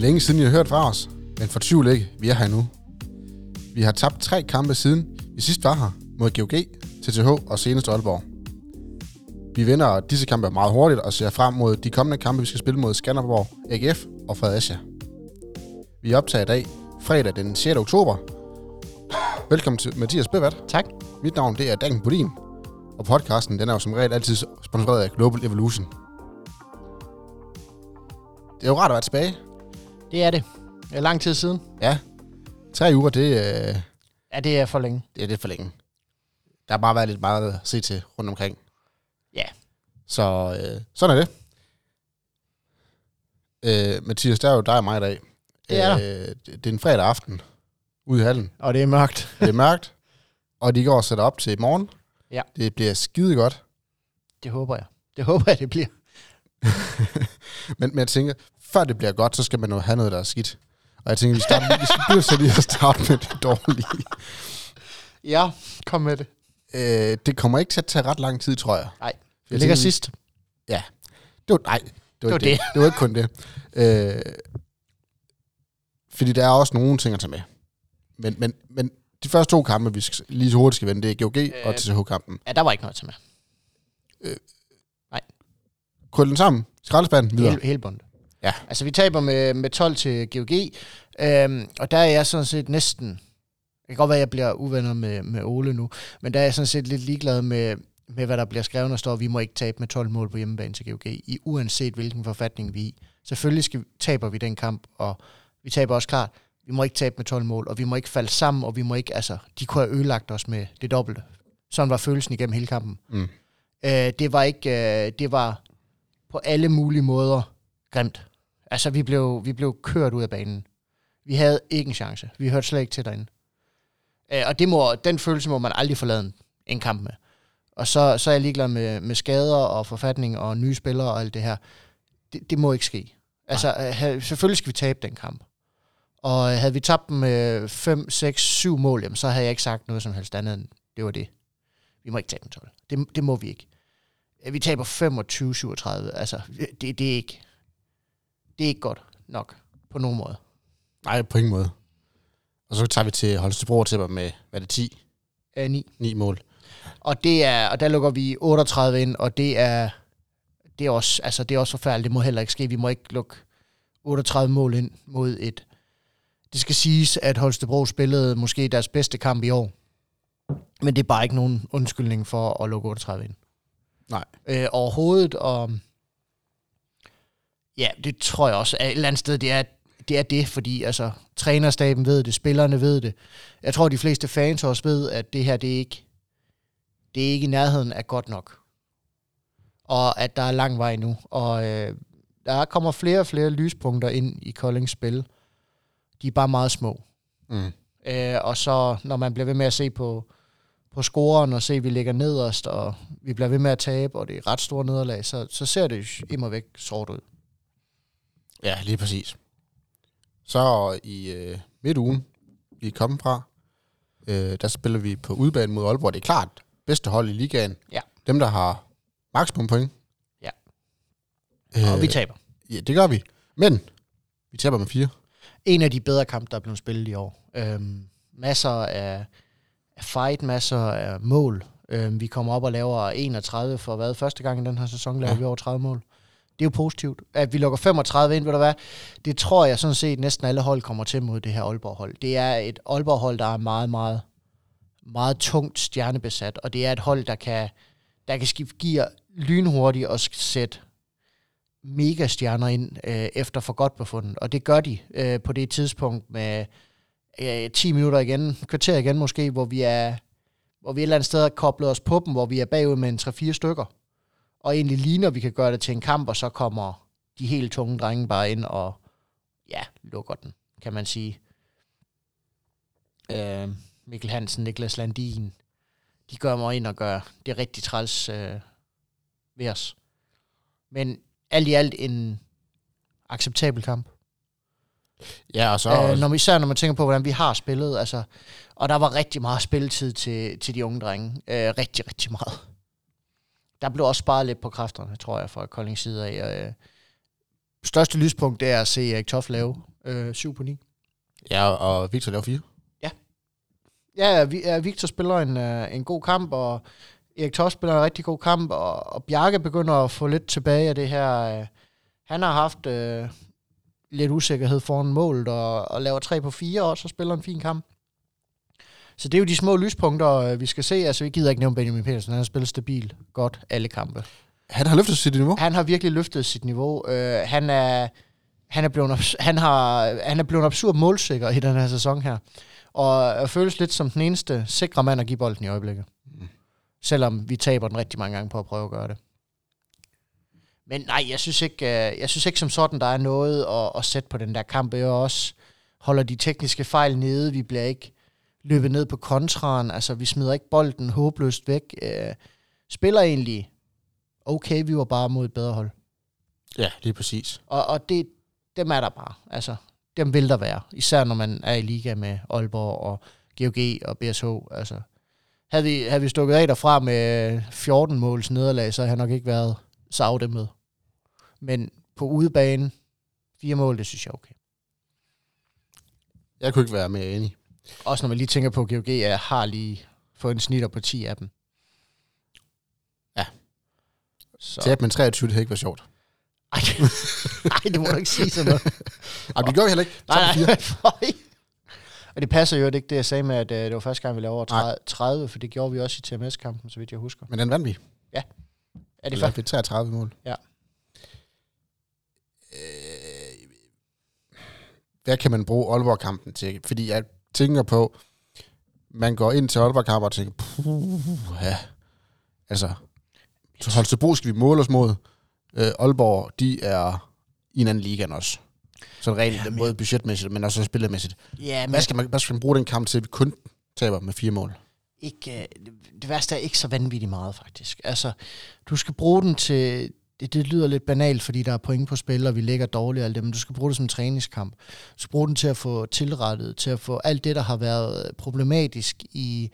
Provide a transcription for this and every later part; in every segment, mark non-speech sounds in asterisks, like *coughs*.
er længe siden, I har hørt fra os, men for tvivl ikke, vi er her nu. Vi har tabt tre kampe siden vi sidst var her mod GOG, TTH og senest Aalborg. Vi vinder disse kampe meget hurtigt og ser frem mod de kommende kampe, vi skal spille mod Skanderborg, AGF og Fredericia. Vi optager i dag, fredag den 6. oktober. Velkommen til Mathias Bevat. Tak. Mit navn det er Dan Bodin, og podcasten den er jo som regel altid sponsoreret af Global Evolution. Det er jo rart at være tilbage. Det er det. Det er lang tid siden. Ja, tre uger, det, øh, Ja, det er for længe. det er lidt for længe. Der har bare været lidt meget at se til rundt omkring. Ja. Så øh, sådan er det. Øh, Mathias, der er jo dig og mig i dag. Det er øh, det det er en fredag aften ude i hallen. Og det er mørkt. Det er mørkt, og de går og sætter op til i morgen. Ja. Det bliver skide godt. Det håber jeg. Det håber jeg, det bliver. *laughs* Men, men jeg tænker, før det bliver godt, så skal man jo have noget, der er skidt. Og jeg tænker, vi, starter, vi skal blive så lige at starte med det dårlige. *laughs* Ja, kom med det. Øh, det kommer ikke til at tage ret lang tid, tror jeg. Nej, Jeg det ligger tænker, sidst. Det var, nej, det var, var det. det. det. Det var ikke kun det. Øh, fordi der er også nogle ting at tage med. Men, men, men de første to kampe, vi skal, lige så hurtigt skal vende, det er GOG øh, og Øh. TCH-kampen. Ja, der var ikke noget til med. Krøl den sammen, skraldespanden, videre. Hele, hele bundet. Ja. Altså, vi taber med, med 12 til GOG, øhm, og der er jeg sådan set næsten... Det kan godt være, at jeg bliver uvenner med, med Ole nu, men der er jeg sådan set lidt ligeglad med, med hvad der bliver skrevet, og står, vi må ikke tabe med 12 mål på hjemmebane til GOG, i uanset hvilken forfatning vi er i. Selvfølgelig skal, taber vi den kamp, og vi taber også klart, vi må ikke tabe med 12 mål, og vi må ikke falde sammen, og vi må ikke, altså, de kunne have ødelagt os med det dobbelte. Sådan var følelsen igennem hele kampen. Mm. Øh, det var ikke, øh, det var på alle mulige måder grimt. Altså, vi blev, vi blev kørt ud af banen. Vi havde ikke en chance. Vi hørte slet ikke til derinde. Øh, og det må, den følelse må man aldrig forlade en, en kamp med. Og så, så er jeg ligeglad med, med skader og forfatning og nye spillere og alt det her. Det, det må ikke ske. Altså, øh, ha- selvfølgelig skal vi tabe den kamp. Og øh, havde vi tabt dem med 5, 6, 7 mål, jamen, så havde jeg ikke sagt noget som helst andet end, det var det. Vi må ikke tabe med 12. Det, det må vi ikke. Øh, Vi taber 25-37. Altså, det, det er ikke... Det er ikke godt nok på nogen måde. Nej, på ingen måde. Og så tager vi til Holstebro og tipper med, hvad er det, 10? Uh, 9. 9 mål. Og, det er, og der lukker vi 38 ind, og det er, det er, også, altså, det er også forfærdeligt. Det må heller ikke ske. Vi må ikke lukke 38 mål ind mod et... Det skal siges, at Holstebro spillede måske deres bedste kamp i år. Men det er bare ikke nogen undskyldning for at lukke 38 ind. Nej. Øh, overhovedet, og ja, det tror jeg også, et eller andet sted, det er, det er det, fordi altså, trænerstaben ved det, spillerne ved det. Jeg tror, de fleste fans også ved, at det her, det er ikke, det er ikke i nærheden af godt nok. Og at der er lang vej nu. Og øh, der kommer flere og flere lyspunkter ind i Koldings spil. De er bare meget små. Mm. Øh, og så, når man bliver ved med at se på, på scoren, og se, at vi ligger nederst, og vi bliver ved med at tabe, og det er ret store nederlag, så, så ser det immer væk sort ud. Ja, lige præcis. Så i øh, midtugen, vi er kommet fra, øh, der spiller vi på udbanen mod Aalborg. Det er klart bedste hold i ligaen. Ja. Dem, der har maksimum point. Ja. Øh, Og vi taber. Ja, det gør vi. Men vi taber med fire. En af de bedre kampe, der er blevet spillet i år. Øhm, masser af, af fight, masser af mål. Øhm, vi kommer op og laver 31 for hvad? Første gang i den her sæson laver ja. vi over 30 mål. Det er jo positivt. At vi lukker 35 ind, ved du hvad? Det tror jeg sådan set næsten alle hold kommer til mod det her Aalborg-hold. Det er et Aalborg-hold, der er meget, meget, meget tungt stjernebesat, og det er et hold, der kan, der kan skifte gear lynhurtigt og sætte mega stjerner ind øh, efter for godt befundet. Og det gør de øh, på det tidspunkt med øh, 10 minutter igen, kvarter igen måske, hvor vi er hvor vi et eller andet sted har koblet os på dem, hvor vi er bagud med en 3-4 stykker. Og egentlig ligner, at vi kan gøre det til en kamp, og så kommer de helt tunge drenge bare ind og ja, lukker den, kan man sige. Øh, Mikkel Hansen, Niklas Landin, de gør mig ind og gør det rigtig træls øh, ved os. Men alt i alt en acceptabel kamp. Ja, og så... Øh, når, især når man tænker på, hvordan vi har spillet. Altså, og der var rigtig meget spilletid til, til de unge drenge. Øh, rigtig, rigtig meget. Der blev også sparet lidt på kræfterne, tror jeg, fra Koldings side af. Øh, største lyspunkt det er at se Erik Toff lave Øh, 7 på 9. Ja, og Victor laver fire. Ja, vi, ja, Victor spiller en, øh, en god kamp, og Erik Toss spiller en rigtig god kamp, og, og Bjarke begynder at få lidt tilbage af det her. Øh, han har haft øh, lidt usikkerhed foran målet, og, og laver 3 på 4, og så spiller en fin kamp. Så det er jo de små lyspunkter, øh, vi skal se. Altså, vi gider ikke nævne Benjamin Petersen. Han har spillet stabilt godt alle kampe. Han har løftet sit niveau. Han har virkelig løftet sit niveau. Øh, han er han er blevet han har han er blevet absurd målsikker i den her sæson her. Og føles lidt som den eneste sikre mand at give bolden i øjeblikket. Mm. Selvom vi taber den rigtig mange gange på at prøve at gøre det. Men nej, jeg synes ikke, øh, jeg synes ikke som sådan, der er noget at, at sætte på den der kamp. Jeg også holder de tekniske fejl nede. Vi bliver ikke løbet ned på kontraen. Altså, vi smider ikke bolden håbløst væk. Øh, spiller egentlig okay, vi var bare mod et bedre hold. Ja, lige præcis. Og, og det, dem er der bare. Altså, dem vil der være. Især når man er i liga med Aalborg og GOG og BSH. Altså, havde vi, havde vi stukket af derfra med 14 måls nederlag, så havde jeg nok ikke været så afdæmmet. Men på udebane, fire mål, det synes jeg er okay. Jeg kunne ikke være mere enig. Også når man lige tænker på, at GOG er, har lige fået en snitter på 10 af dem. Ja. Så. Tab med 23, det havde ikke været sjovt. Ej, *laughs* ej, det må du ikke sige sådan noget. Jamen, det gør vi heller ikke. Nej, nej. *laughs* Og det passer jo ikke det, jeg sagde med, at øh, det var første gang, vi lavede over Nej. 30, 30, for det gjorde vi også i TMS-kampen, så vidt jeg husker. Men den vandt vi. Er det faktisk? vi 33 mål. Ja. Øh, hvad kan man bruge Aalborg-kampen til? Fordi jeg tænker på, man går ind til Aalborg-kampen og tænker, puh, ja. Altså, så Holstebro skal vi måle os mod. Øh, Aalborg, de er i en anden liga end os. Så rent Ja, men- både budgetmæssigt, men også spillemæssigt. Ja, men Hvad skal, man, hvad skal man bruge den kamp til, at vi kun taber med fire mål? ikke, øh, det, det værste er ikke så vanvittigt meget, faktisk. Altså, du skal bruge den til... Det, det lyder lidt banalt, fordi der er point på spil, og vi ligger dårligt alt det, men du skal bruge det som en træningskamp. Du skal bruge den til at få tilrettet, til at få alt det, der har været problematisk i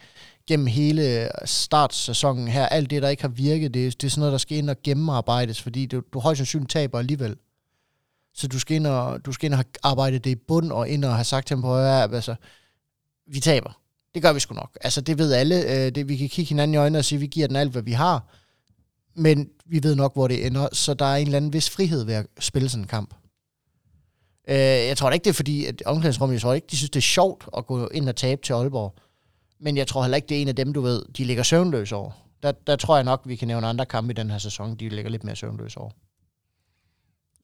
gennem hele startsæsonen her, alt det, der ikke har virket, det, det er sådan noget, der skal ind og gennemarbejdes, fordi du, du højst sandsynligt taber alligevel. Så du skal ind og, du skal ind og have arbejdet det i bund, og ind og have sagt til dem på, højre, altså, vi taber. Det gør vi sgu nok. Altså, det ved alle. Øh, det, vi kan kigge hinanden i øjnene og sige, at vi giver den alt, hvad vi har. Men vi ved nok, hvor det ender. Så der er en eller anden vis frihed ved at spille sådan en kamp. Øh, jeg tror da ikke, det er fordi, at omklædningsrummet, jeg tror ikke, de synes, det er sjovt at gå ind og tabe til Aalborg. Men jeg tror heller ikke, det er en af dem, du ved, de ligger søvnløs over. Der, der tror jeg nok, vi kan nævne andre kampe i den her sæson, de ligger lidt mere søvnløs over.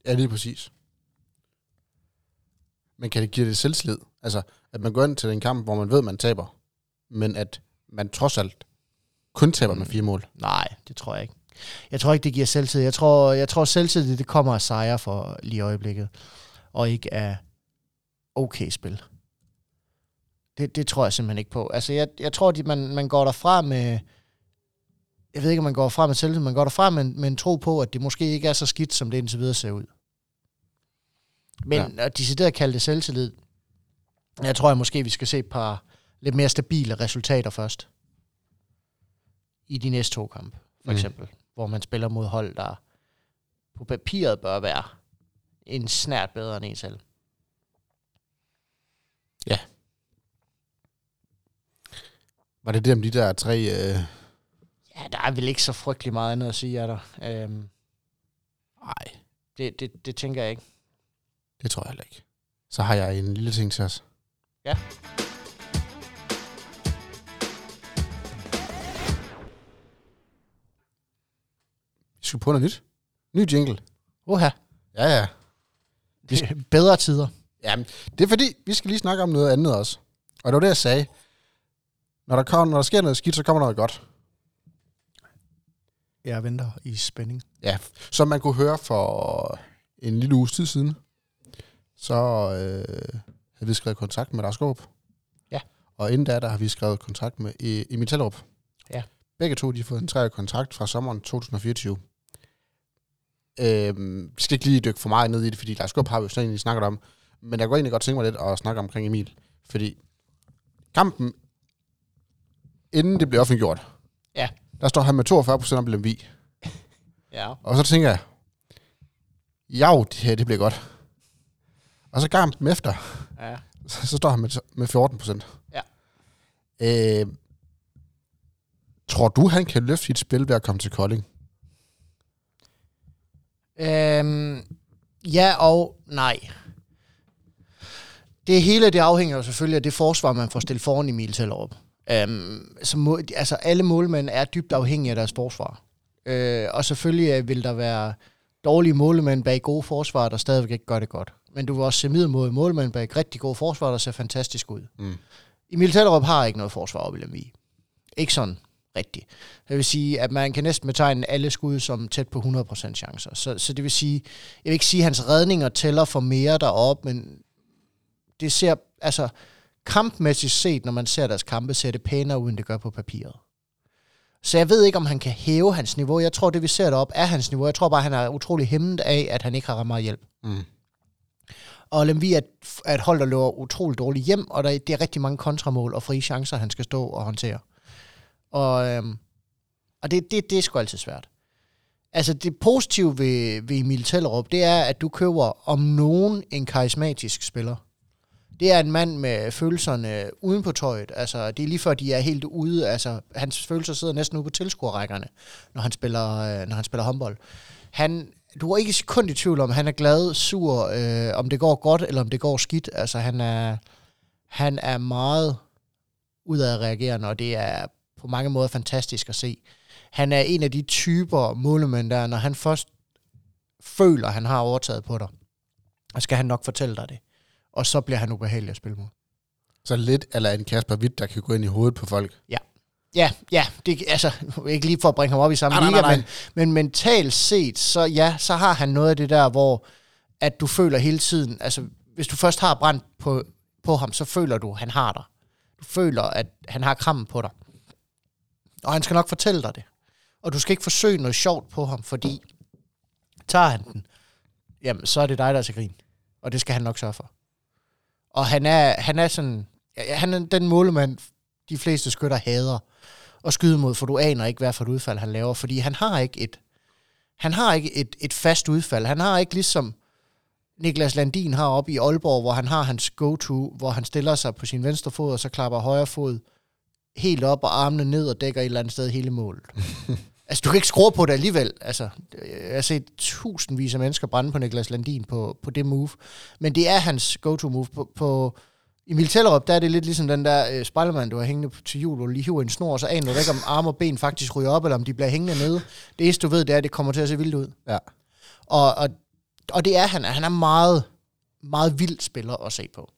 Ja, lige præcis. Men kan det give det selvtillid? Altså, at man går ind til en kamp, hvor man ved, man taber, men at man trods alt kun taber med fire mål. Nej, det tror jeg ikke. Jeg tror ikke, det giver selvtid. Jeg tror, jeg tror selvtid, det kommer af sejre for lige i øjeblikket, og ikke af okay spil. Det, det tror jeg simpelthen ikke på. Altså, jeg, jeg tror, at man, man går derfra med... Jeg ved ikke, om man går fra med selvtid, man går derfra med, en- med en tro på, at det måske ikke er så skidt, som det indtil videre ser ud. Men ja. at decideret kalde det selvtillid, jeg tror, jeg måske, vi skal se et par lidt mere stabile resultater først. I de næste to kampe, for Mm. eksempel. Hvor man spiller mod hold, der på papiret bør være en snært bedre end en selv. Var det det om de der tre... Øh... Ja, der er vel ikke så frygtelig meget andet at sige, er der. Øhm, Nej, det, det, det tænker jeg ikke. det tror jeg heller ikke. Så har jeg en lille ting til os. Ja. Vi skal på noget nyt. Ny jingle. Uha, Ja, ja. det er bedre tider. Jamen, det er fordi, vi skal lige snakke om noget andet også. Og det var det, jeg sagde. Når der, kommer, når der sker noget skidt, så kommer noget godt. Jeg venter i spænding. Ja, som man kunne høre for en lille uges tid siden, så øh, havde vi skrevet kontakt med Lars Skåb. Ja. Og inden da, der har vi skrevet kontakt med E- Emil Tellerup. Ja. Begge to, de har fået en treårig kontrakt fra sommeren 2024. Øhm, vi skal ikke lige dykke for meget ned i det, fordi Lars Skåb har vi jo sådan egentlig snakket om. Men jeg kunne egentlig godt tænke mig lidt at snakke omkring Emil. Fordi kampen, inden det blev offentliggjort, Ja. der står han med 42 procent om Lemvi. *laughs* Ja. Og så tænker jeg, ja, det her, det bliver godt. Og så kampen efter, Ja. så *laughs* så står han med, med 14 procent. Ja. Øh, tror du, han kan løfte sit spil ved at komme til Kolding? Øhm, ja og nej. Det hele det afhænger jo selvfølgelig af det forsvar, man får stillet foran Emil Tellerup. Øhm, så må, altså alle målmænd er dybt afhængige af deres forsvar. Øh, og selvfølgelig øh, vil der være dårlige målmænd bag gode forsvar, der stadigvæk ikke gør det godt. Men du vil også se middelmåde målmænd bag rigtig gode forsvar, der ser fantastisk ud. Mm. Emil Tellerup har ikke noget forsvar op i Lemvig. Ikke sådan rigtigt. Det vil sige, at man kan næsten betegne alle skud som tæt på 100% chancer. Så, så det vil sige, jeg vil ikke sige, at hans redninger tæller for mere derop, men det ser, altså kampmæssigt set, når man ser deres kampe, ser det pænere ud, end det gør på papiret. Så jeg ved ikke, om han kan hæve hans niveau. Jeg tror, det vi ser derop er hans niveau. Jeg tror bare, han er utrolig hæmmet af, at han ikke har ret meget hjælp. Mm. Og Lemvi er er et hold, der løber utroligt dårligt hjem, og der, det er rigtig mange kontramål og frie chancer, han skal stå og håndtere. Og, øhm, og det, det, det er sgu altid svært. Altså det positive ved, ved Emil Tellerup, det er, at du køber om nogen en karismatisk spiller. Det er en mand med følelserne uden på tøjet. Altså, det er lige før, de er helt ude. Altså, hans følelser sidder næsten ude på tilskuerrækkerne, når han spiller, øh, når han spiller håndbold. Han, du er ikke kun sekund i tvivl om, han er glad, sur, øh, om det går godt, eller om det går skidt. Altså, han er, han er meget udadreagerende, og det er på mange måder fantastisk at se. Han er en af de typer målemænd, der når han først føler, at han har overtaget på dig, så skal han nok fortælle dig det. Og så bliver han ubehagelig at spille mod. Så lidt eller en Kasper Witt, der kan gå ind i hovedet på folk. Ja, ja, det, altså, ikke lige for at bringe ham op i samme nej, liga, nej, nej. Men, men mentalt set, så ja, så har han noget af det der, hvor at du føler hele tiden, altså hvis du først har brændt på, på ham, så føler du, at han har dig. Du føler, at han har krammen på dig. Og han skal nok fortælle dig det. Og du skal ikke forsøge noget sjovt på ham, fordi tager han den, jamen så er det dig, der er til grin. Og det skal han nok sørge for. Og han er, han er sådan, ja, han er den målemand, de fleste skytter hader at skyde mod, for du aner ikke, hvad for et udfald han laver, fordi han har ikke et, han har ikke et, et fast udfald. Han har ikke ligesom Niklas Landin har op i Aalborg, hvor han har hans go-to, hvor han stiller sig på sin venstre fod, og så klapper højre fod helt op og armene ned og dækker et eller andet sted hele målet. *laughs* altså, du kan ikke skrue på det alligevel. Altså, jeg har set tusindvis af mennesker brænde på Niklas Landin på, på det move. Men det er hans go-to move. På, på Emil Tellerup, der er det lidt ligesom den der øh, spejlermand, du har hængende på- til jul, du lige hiver en snor, og så aner du ikke, om arme og ben faktisk ryger op, eller om de bliver hængende nede. Det eneste, du ved, det er, at det kommer til at se vildt ud. Ja. Og, og, og det er han. Han er meget, meget vild spiller at se på.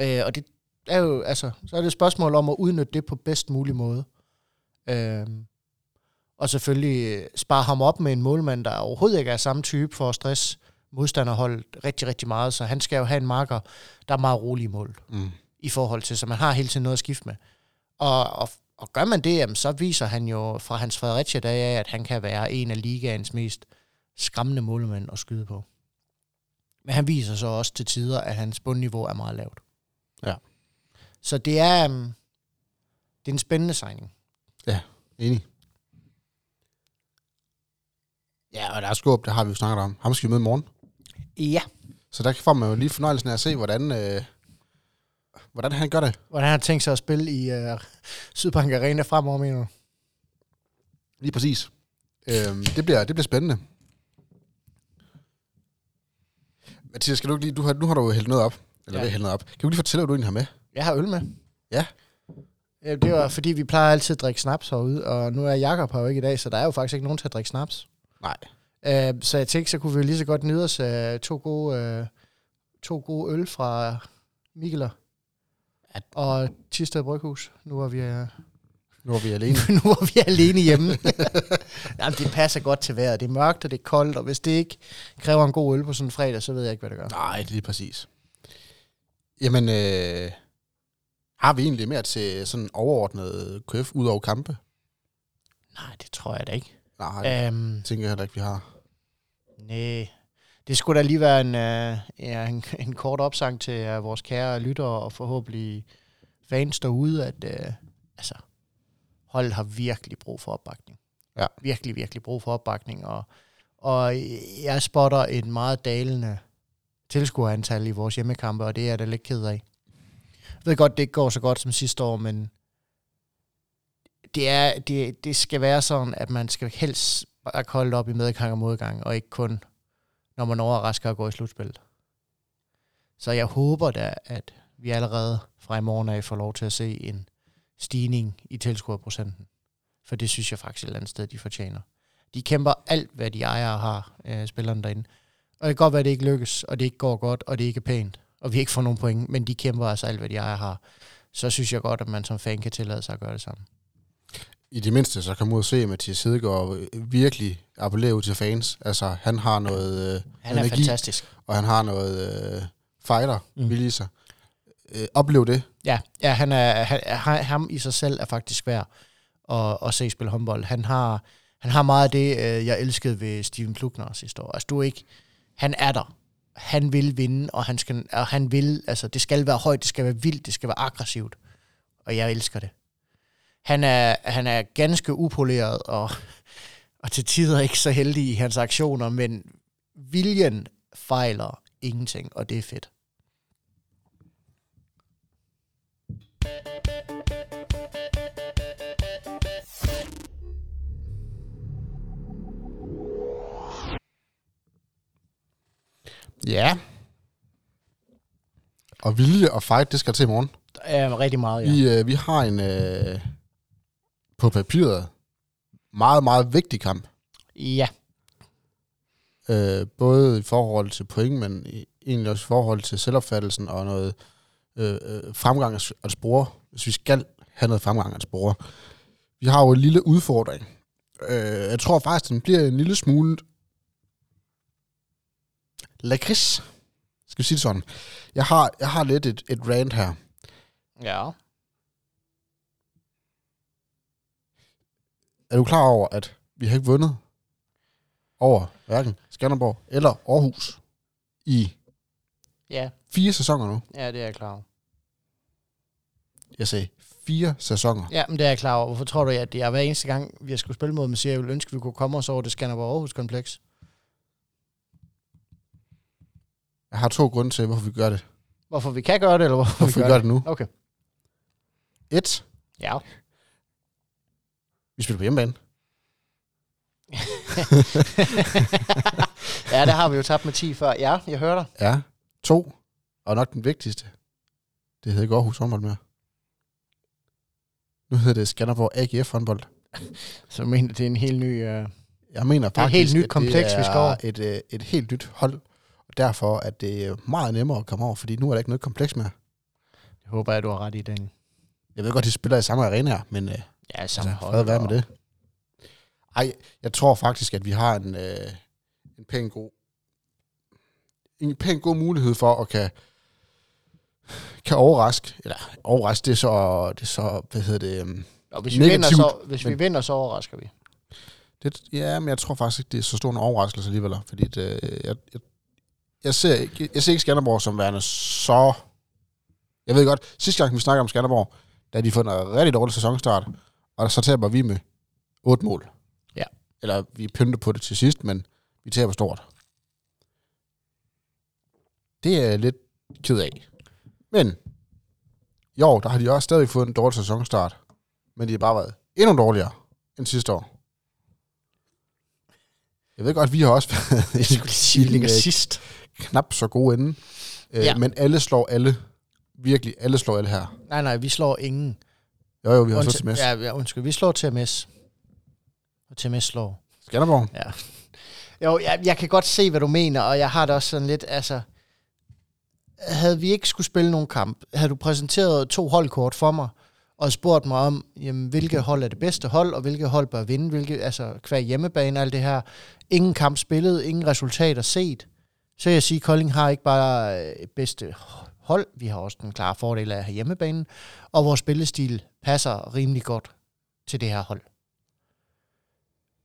Øh, og det er jo, altså, så er det et spørgsmål om at udnytte det på bedst mulig måde. Øh, og selvfølgelig øh, spare ham op med en målmand, der overhovedet ikke er samme type for at stress modstanderholdet rigtig, rigtig meget. Så han skal jo have en marker, der er meget rolig i mål Mm. i forhold til, så man har hele tiden noget at skifte med. Og, og, og gør man det, jamen, så viser han jo fra hans Fredericia-dag af, at han kan være en af ligaens mest skræmmende målmænd at skyde på. Men han viser så også til tider, at hans bundniveau er meget lavt. Ja. Så det er, um, det er en spændende signing. Enig. Ja, og der er skåb, det har vi jo snakket om. Ham skal vi møde i morgen. Ja. Så der får man jo lige fornøjelsen af at se, hvordan, øh, hvordan han gør det. Hvordan har han tænkt sig at spille i uh, Sydbank Arena fremover, mener du? Lige præcis. Øhm, det, bliver, det bliver spændende. Mathias, skal du ikke lige, du har, nu har du jo hældt noget op. Eller Ja. ja. hældt noget op. Kan du lige fortælle, hvad du egentlig har med? Jeg har øl med. Ja. Ja, det var fordi, vi plejer altid at drikke snaps herude, og nu er Jakob her jo ikke i dag, så der er jo faktisk ikke nogen til at drikke snaps. Nej. Øh, så jeg tænkte, så kunne vi jo lige så godt nyde os af to gode, øh, to gode øl fra Mikkeler og Tisted Bryghus. Nu er vi, øh, Nu er vi alene. *laughs* nu er vi alene hjemme. *laughs* Jamen, det passer godt til vejret. Det er mørkt, og det er koldt, og hvis det ikke kræver en god øl på sådan en fredag, så ved jeg ikke, hvad det gør. Nej, lige præcis. Jamen, øh, har vi egentlig mere til sådan overordnet KF ud over kampe? Nej, det tror jeg da ikke. Nej, øh. Øhm, tænker jeg heller ikke, vi har. Nej, det skulle da lige være en, øh, ja, en, *laughs* en kort opsang til øh, vores kære lyttere og forhåbentlig fans derude, at øh, altså, holdet har virkelig brug for opbakning. Ja. Virkelig, virkelig brug for opbakning. Og, og jeg spotter en meget dalende tilskuerantal i vores hjemmekampe, og det er jeg da lidt ked af. Jeg ved godt, det ikke går så godt som sidste år, men det, er, det, det skal være sådan, at man skal helst bare holde op i medgang og modgang, og ikke kun, når man overrasker og går i slutspillet. Så jeg håber da, at vi allerede fra i morgen af får lov til at se en stigning i tilskuerprocenten. For det synes jeg faktisk et eller andet sted, de fortjener. De kæmper alt, hvad de ejer har, øh, spillerne derinde. Og det kan godt være, at det ikke lykkes, og det ikke går godt, og det ikke er pænt, og vi ikke får nogen point, men de kæmper altså alt, hvad de ejer har. Så synes jeg godt, at man som fan kan tillade sig at gøre det samme. I det mindste, så kan man ud og se, at Mathias Hedegaard virkelig appellerer ud til fans. Altså, han har noget øh, Han er energi, fantastisk. og han har noget øh, fighter, Mm. jeg sig. Øh, oplev det. Ja, ja han er, han, ham i sig selv er faktisk værd at, at se spille håndbold. Han har, han har meget af det, øh, jeg elskede ved Steven Plukner sidste år. Altså, du er ikke... Han er der. Han vil vinde, og han, skal, og han vil... Altså, det skal være højt, det skal være vildt, det skal være aggressivt. Og jeg elsker det. Han er, han er ganske upoleret, og, og til tider ikke så heldig i hans aktioner, men viljen fejler ingenting, og det er fedt. Ja. Og vilje og fight, det skal til i morgen. Ja, rigtig meget, ja. Vi, øh, vi har en øh, på papiret meget, meget vigtig kamp. Ja, Øh, både i forhold til point, men egentlig også i forhold til selvopfattelsen og noget øh, øh, fremgang at spore, hvis vi skal have noget fremgang at spore. Vi har jo en lille udfordring. Øh, jeg tror faktisk, den bliver en lille smule lakrids. Skal vi sige det sådan? Jeg har, jeg har lidt et, et rant her. ja. Er du klar over, at vi har ikke vundet over hverken Skanderborg eller Aarhus i Ja, fire sæsoner nu? ja, det er jeg klar over. Jeg sagde fire sæsoner. Ja, men det er jeg klar over. Hvorfor tror du, at det er hver eneste gang, vi har skulle spille mod dem, siger, jeg ville ønske, at vi kunne komme os over det Skanderborg Aarhus kompleks? Jeg har to grunde til, hvorfor vi gør det. Hvorfor vi kan gøre det, eller hvorfor, Hvorfor vi gør det nu. Okay. Et, Ja. vi spiller på hjemmebane. *laughs* ja, det har vi jo tabt med 10 før. Ja, jeg hører dig. Ja. To, og nok den vigtigste, det hedder ikke Aarhus håndbold mere. Nu hedder det Skanderborg AGF håndbold. *laughs* Så mener, det er en helt ny... Uh... Jeg mener er et faktisk, helt nyt kompleks, det vi skal er over. et, øh, et helt nyt hold. Derfor er det meget nemmere at komme over, fordi nu er der ikke noget kompleks mere. Jeg håber, at du har ret i den. Jeg ved godt, de spiller i samme arena her, men øh, Ja, altså, samme fred være med det. Ej, jeg tror faktisk, at vi har en, øh, en pæn god en pæn god mulighed for at kan kan overraske, eller overraske, det er så, det er så hvad hedder det, um, Og hvis vi, Negativt, vinder, så, hvis vi men- vinder, så overrasker vi. det, ja, men jeg tror faktisk ikke, det er så stor en overraskelse alligevel, fordi det, øh, jeg, jeg, jeg, ser ikke, jeg ser ikke Skanderborg som værende så, jeg ved godt, sidste gang vi snakkede om Skanderborg, da de fået en rigtig dårlig sæsonstart, og så taber vi med otte mål. Ja. Eller vi pynter på det til sidst, men vi taber stort. Det er jeg lidt ked af. Men i år, der har de også stadig fået en dårlig sæsonstart, men de har bare været endnu dårligere end sidste år. Jeg ved godt, vi har også været Jeg skulle lige sige, vi ligger sidst. Knap så gode ende. Øh, Ja. Men alle slår alle. Virkelig, alle slår alle her. Nej, nej, vi slår ingen. Jo, jo, vi har så Undta- til med. Ja, ja, undskyld. Vi slår TMS. Og TMS slår. Skanderborg. Ja. Jo, jeg, jeg kan godt se, hvad du mener, og jeg har det også sådan lidt, altså... Havde vi ikke skulle spille nogen kamp, havde du præsenteret to holdkort for mig, og spurgt mig om, jamen, hvilke hold er det bedste hold, og hvilke hold bør vinde, hvilke, altså hver hjemmebane, alt det her. Ingen kamp spillet, ingen resultater set. Så vil jeg sige, at Kolding har ikke bare øh, bedste hold, vi har også den klare fordel af at have hjemmebanen, og vores spillestil passer rimelig godt til det her hold.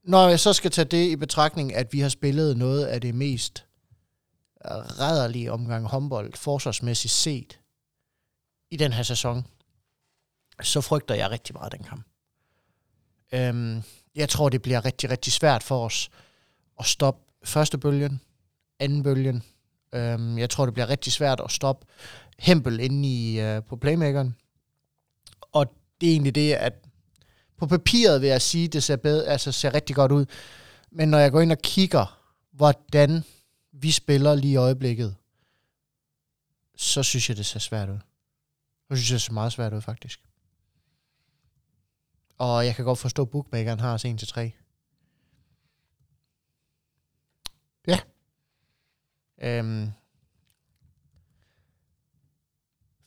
Når jeg så skal tage det i betragtning, at vi har spillet noget af det mest rædderlige omgang håndbold, forsvarsmæssigt set, i den her sæson, så frygter jeg rigtig meget den kamp. Øhm, jeg tror, det bliver rigtig, rigtig svært for os at stoppe første bølgen, anden bølgen, Øhm, jeg tror, det bliver rigtig svært at stoppe Hempel inde i, øh, på playmakeren. Og det er egentlig det, at på papiret vil jeg sige, det ser, bedre, altså ser rigtig godt ud. Men når jeg går ind og kigger, hvordan vi spiller lige i øjeblikket, så synes jeg, det ser svært ud. Så synes jeg, det ser meget svært ud, faktisk. Og jeg kan godt forstå, at bookmakeren har os 1 til 3. Ja. Øhm,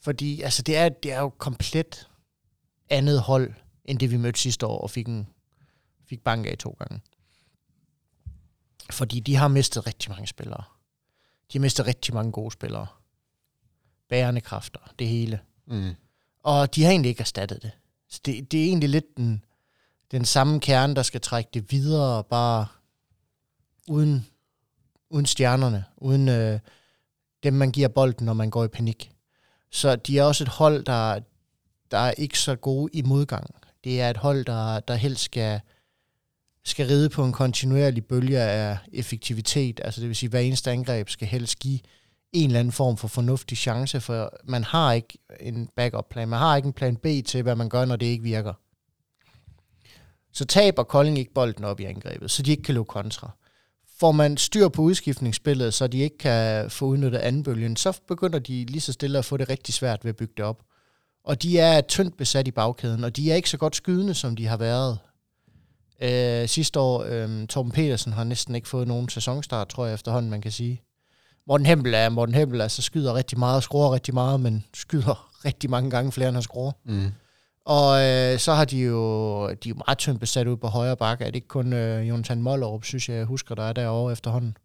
fordi altså, det, er, det er jo komplet andet hold, end det vi mødte sidste år og fik, en, fik bank af to gange. Fordi de har mistet rigtig mange spillere. De har mistet rigtig mange gode spillere. Bærende kræfter, det hele. Mm. Og de har egentlig ikke erstattet det. Så det, det er egentlig lidt den, den samme kerne, der skal trække det videre, bare uden, uden stjernerne, uden øh, dem, man giver bolden, når man går i panik. Så de er også et hold, der, der er ikke så gode i modgang. Det er et hold, der, der helst skal, skal ride på en kontinuerlig bølge af effektivitet. Altså det vil sige, at hver eneste angreb skal helst give en eller anden form for fornuftig chance, for man har ikke en backup plan. Man har ikke en plan B til, hvad man gør, når det ikke virker. Så taber Kolding ikke bolden op i angrebet, så de ikke kan løbe kontra. Får man styr på udskiftningsspillet, så de ikke kan få udnyttet andenbølgen, så begynder de lige så stille at få det rigtig svært ved at bygge det op. Og de er tyndt besat i bagkæden, og de er ikke så godt skydende, som de har været. Øh, sidste år, øh, Torben Petersen har næsten ikke fået nogen sæsonstart, tror jeg efterhånden, man kan sige. Morten Hempel er Morten Hempel, altså skyder rigtig meget, scorer rigtig meget, men skyder *laughs* rigtig mange gange flere, end han scorer. Mm. Og øh, så har de jo, de er jo meget tyndt besat ud på højre bakke. Er det ikke kun øh, Jonathan Mollerup, synes jeg, jeg husker, der er derovre efterhånden.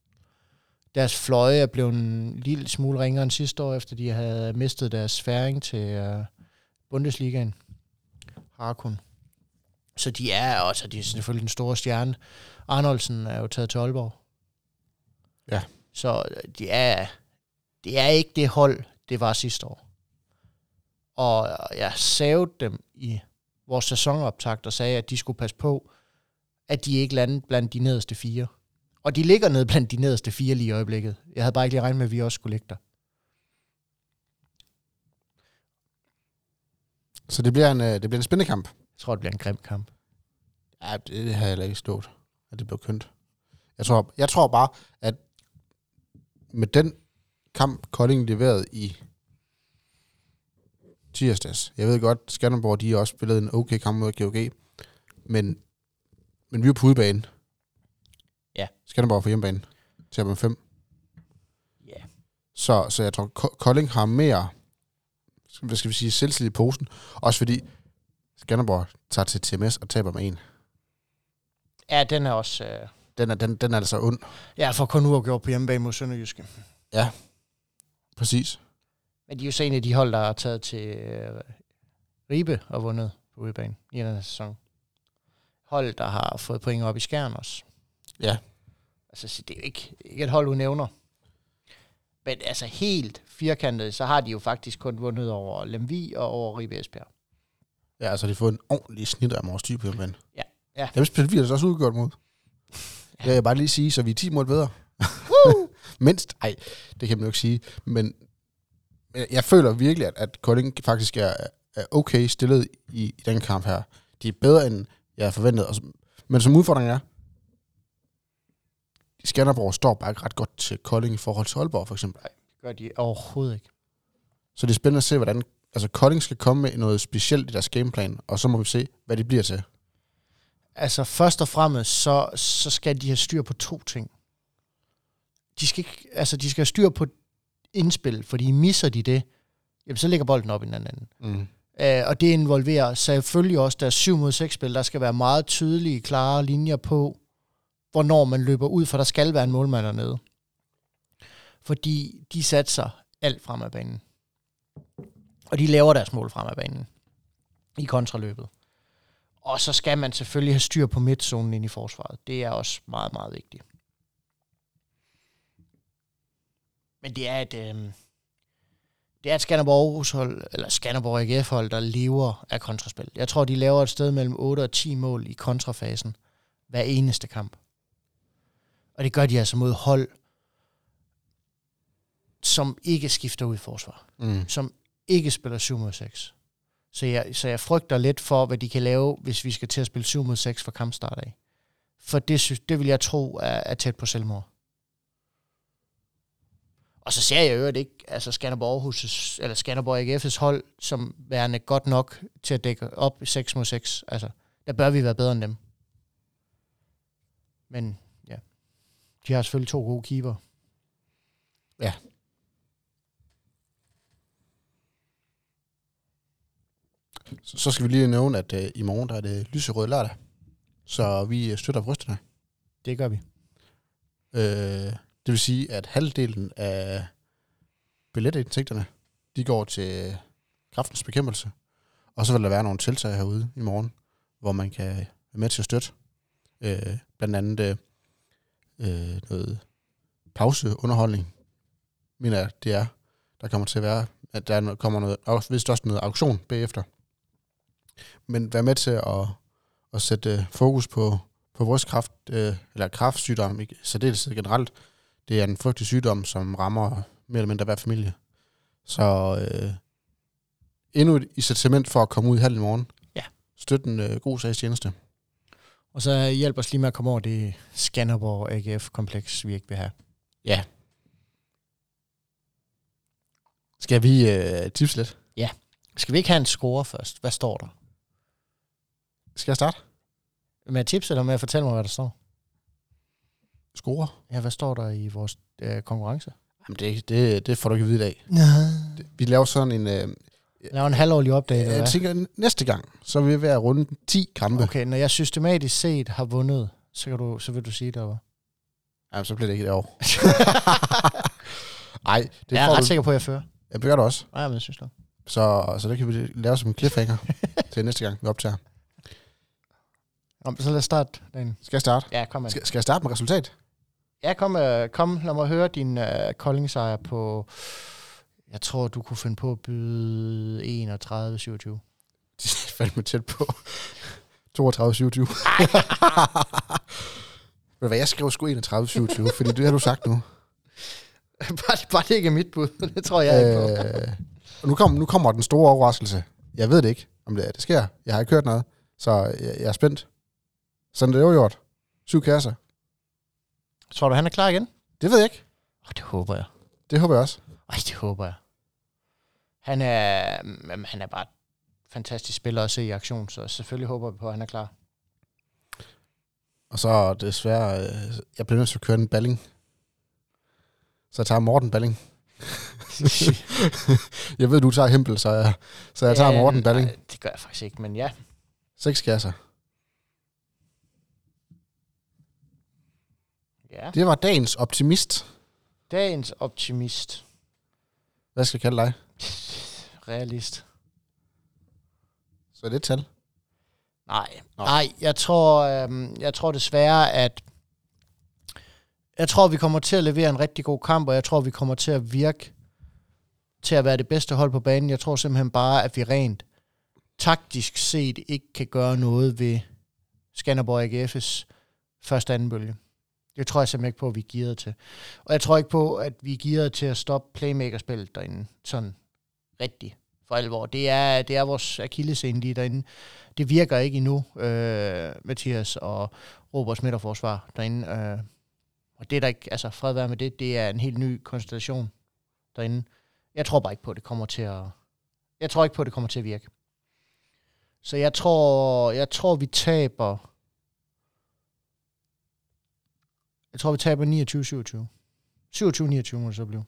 Deres fløje er blevet en lille smule ringere end sidste år, efter de havde mistet deres færing til øh, Bundesligaen. Harkun. Så de er også, de er selvfølgelig den store stjerne. Arnoldsen er jo taget til Aalborg. Ja. Så øh, de er, det er ikke det hold, det var sidste år. Og jeg savede dem i vores sæsonoptakt og sagde, at de skulle passe på, at de ikke landede blandt de nederste fire. Og de ligger ned blandt de nederste fire lige i øjeblikket. Jeg havde bare ikke lige regnet med, at vi også skulle ligge der. Så det bliver en, øh, det bliver en spændende kamp. Jeg tror, det bliver en grim kamp. Ja, det, det har jeg heller ikke stået, at det blev kønt. Jeg tror, jeg tror bare, at med den kamp, Kolding leverede i tirsdags. Jeg ved godt, Skanderborg, de også spillet en okay kamp mod GOG, men, men vi er på udebane. Ja. Skanderborg på hjemmebane. Til med 5. Ja. Så, så jeg tror, Ko- Kolding har mere, hvad skal vi sige, selvtillid i posen. Også fordi Skanderborg tager til TMS og taber med en. Ja, den er også... Øh... Den er, den, den er altså ond. Jeg får kun uafgjort på hjemmebane mod Sønderjyske. Præcis. Men de er jo så en af de hold, der er taget til øh, Ribe og vundet på udebane i den her sæson. Hold, der har fået point op i skærn også. Ja. Altså, så det er jo ikke, ikke et hold, du nævner. Men altså helt firkantet, så har de jo faktisk kun vundet over Lemvi og over Ribe Esbjerg. Ja, altså de har fået en ordentlig snit af vores type, men... Ja, ja. Dem spillede vi altså også udgjort mod. *laughs* Ja. Jeg vil bare lige sige, så vi er 10 mål bedre. *laughs* Mindst. Ej, det kan man jo ikke sige. Men jeg, føler virkelig, at, at Kolding faktisk er, er okay stillet i, i den kamp her. De er bedre, end jeg havde forventet. Og, som- men som udfordring er, Skanderborg står bare ikke ret godt til Kolding i forhold til Aalborg, for eksempel. Det gør de overhovedet ikke. Så det er spændende at se, hvordan altså Kolding skal komme med noget specielt i deres gameplan, og så må vi se, hvad det bliver til. Altså først og fremmest, så, så skal de have styr på to ting. De skal, ikke, altså, de skal have styr på indspil, fordi misser de det, jamen, så ligger bolden op i den anden. Mm. Øh, og det involverer selvfølgelig også deres 7 mod 6 spil. Der skal være meget tydelige, klare linjer på, hvornår man løber ud, for der skal være en målmand dernede. Fordi de satser alt frem af banen. Og de laver deres mål frem af banen i kontraløbet. Og så skal man selvfølgelig have styr på midtzonen ind i forsvaret. Det er også meget, meget vigtigt. Men det er et, øh, det er et Skanderborg Aarhus hold, eller Skanderborg AGF hold, der lever af kontraspil. Jeg tror, de laver et sted mellem 8 og 10 mål i kontrafasen hver eneste kamp. Og det gør de altså mod hold, som ikke skifter ud i forsvar. Mm. Som ikke spiller 7 mod 6. Så jeg, så jeg frygter lidt for, hvad de kan lave, hvis vi skal til at spille 7 mod 6 fra kampstart af. For det, sy- det vil jeg tro er, er tæt på selvmord. Og så ser jeg jo ikke, altså Skanderborg Aarhus' eller Skanderborg AGF's hold, som værende godt nok til at dække op i 6 mod 6. Altså, der bør vi være bedre end dem. Men ja, de har selvfølgelig to gode keeper. Så, så skal vi lige nævne, at øh, i morgen der er det lyserød lørdag. Så vi støtter brysterne. Det gør vi. Øh, det vil sige, at halvdelen af billetindtægterne, de går til kraftens bekæmpelse. Og så vil der være nogle tiltag herude i morgen, hvor man kan være med til at støtte. Øh, blandt andet øh, øh noget pauseunderholdning, mener jeg, det er. Der kommer til at være, at der kommer noget, og vist også noget auktion bagefter. Men vær med til at, at sætte øh, fokus på, på brystkræft, øh, eller kraftsygdom i særdeleshed generelt. Det er en frygtelig sygdom, som rammer mere eller mindre hver familie. Så øh, endnu et incitament for at komme ud i halv i morgen. Ja. Støt en øh, god sagstjeneste. Og så hjælp os lige med at komme over det Skanderborg AGF-kompleks, vi ikke vil have. Ja. Skal vi øh, tipse lidt? Skal vi ikke have en score først? Hvad står der? Skal jeg starte? Med at tipse eller med at fortælle mig, hvad der står? Score? Ja, hvad står der i vores øh, konkurrence? Jamen, det, det, det får du ikke at vide i dag. Nej. Vi laver sådan en... Øh, Lav en halvårlig update, eller jeg tænker, næste gang, så vil vi være rundt 10 kampe. Okay. Når jeg systematisk set har vundet, så, kan du, så vil du sige det, eller Jamen, så bliver det ikke et år. *laughs* Ej, det jeg er ret du. sikker på, at jeg fører. Ja, det gør du også. Nej, men jeg synes det. Så, så det kan vi lave som en cliffhanger *laughs* til næste gang, vi optager. Nå, så lad os starte den. Skal jeg starte? Ja, kom med. Skal, skal jeg starte med resultat? Ja, kom, øh, kom lad mig høre din øh, Kolding-sejr på... Jeg tror, du kunne finde på at byde 31-27. *laughs* De faldt mig tæt på. 32-27. *laughs* Ved hvad, jeg skrev sgu 31-27, fordi det har du sagt nu. *laughs* bare, det, bare det ikke er mit bud. det tror jeg ikke på. Øh, og nu, kom, nu kommer den store overraskelse. Jeg ved det ikke, om det, det sker. Jeg har ikke hørt noget, så jeg, jeg er spændt. Sådan det er jo gjort. Syv kasser. Tror du, han er klar igen? Det ved jeg ikke. Oh, det håber jeg. Det håber jeg også. Ej, det håber jeg. Han er, jamen, han er bare fantastisk spiller at se i aktion, så selvfølgelig håber vi på, at han er klar. Og så desværre, øh, jeg bliver nødt til at køre en balling. Så jeg tager Morten Balling. *laughs* jeg ved, du tager Hempel, så jeg, så jeg tager Ja, Morten Balling. nej, det gør jeg faktisk ikke, men ja. Seks kasser. Ja. Det var dagens optimist. Dagens optimist. Hvad skal jeg kalde dig? *laughs* Realist. Så er det et tal. Nej, Nå. nej, jeg tror, øhm, jeg tror desværre, at jeg tror, vi kommer til at levere en rigtig god kamp, og jeg tror, vi kommer til at virke til at være det bedste hold på banen. Jeg tror simpelthen bare, at vi rent taktisk set ikke kan gøre noget ved Skanderborg AGF's første anden bølge. Det tror jeg simpelthen ikke på, at vi er gearet til. Og jeg tror ikke på, at vi er gearet til at stoppe playmakerspillet derinde sådan rigtigt for alvor. Det er, det er vores akillescene lige derinde. Det virker ikke endnu, øh, Mathias og Roberts midterforsvar derinde. Øh, og det er der ikke, altså fred være med det, det er en helt ny konstellation derinde. Jeg tror bare ikke på, at det kommer til at, jeg tror ikke på, at det kommer til at virke. Så jeg tror, jeg tror, vi taber, jeg tror, vi taber 29-27. 27-29 må det så blive.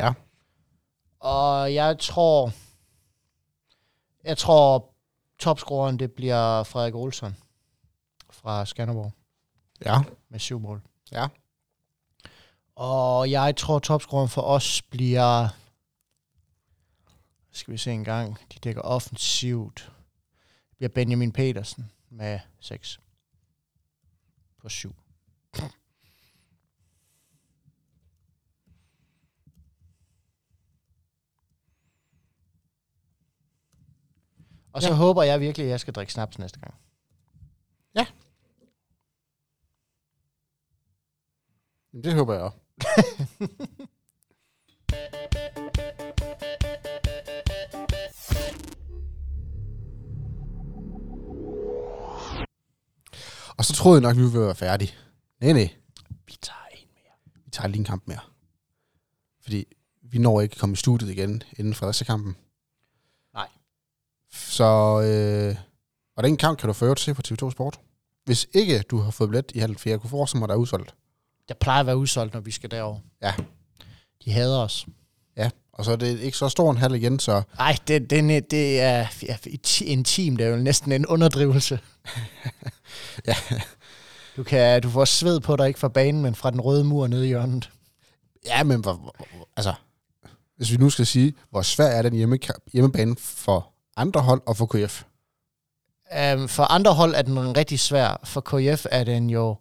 Ja. Og jeg tror, jeg tror, topscoreren det bliver Frederik Olsson fra Skanderborg Ja. med syv mål. Ja. Og jeg tror, topscoreren for os bliver... Skal vi se en gang. De dækker offensivt. Det bliver Benjamin Petersen med 6 på 7. Og så Ja. ja. håber jeg virkelig, at jeg skal drikke snaps næste gang. Det håber jeg også. *laughs* Og så troede jeg nok, at vi ville være færdige. Nej, nej. Vi tager en mere. Vi tager lige en kamp mere. Fordi vi når ikke at komme i studiet igen inden Fredericia-kampen. Nej. Så, øh, og den kamp kan du øvrigt se på TV2 Sport. Hvis ikke du har fået billet i halv 4, kunne forestille mig, der er udsolgt. Jeg plejer at være udsolgt, når vi skal derover. Ja. De hader os. Ja, og så er det ikke så stor en halv igen, så Nej, det, det, det er ja, en team, det er jo næsten en underdrivelse. *laughs* Ja. Du, kan, du får sved på dig, ikke fra banen, men fra den røde mur nede i hjørnet. ja, men hvor, hvor, hvor- altså, hvis vi nu skal sige, hvor svær er den hjemme, hjemmebane for andre hold og for KF? Um, for andre hold er den rigtig svær. For KF er den jo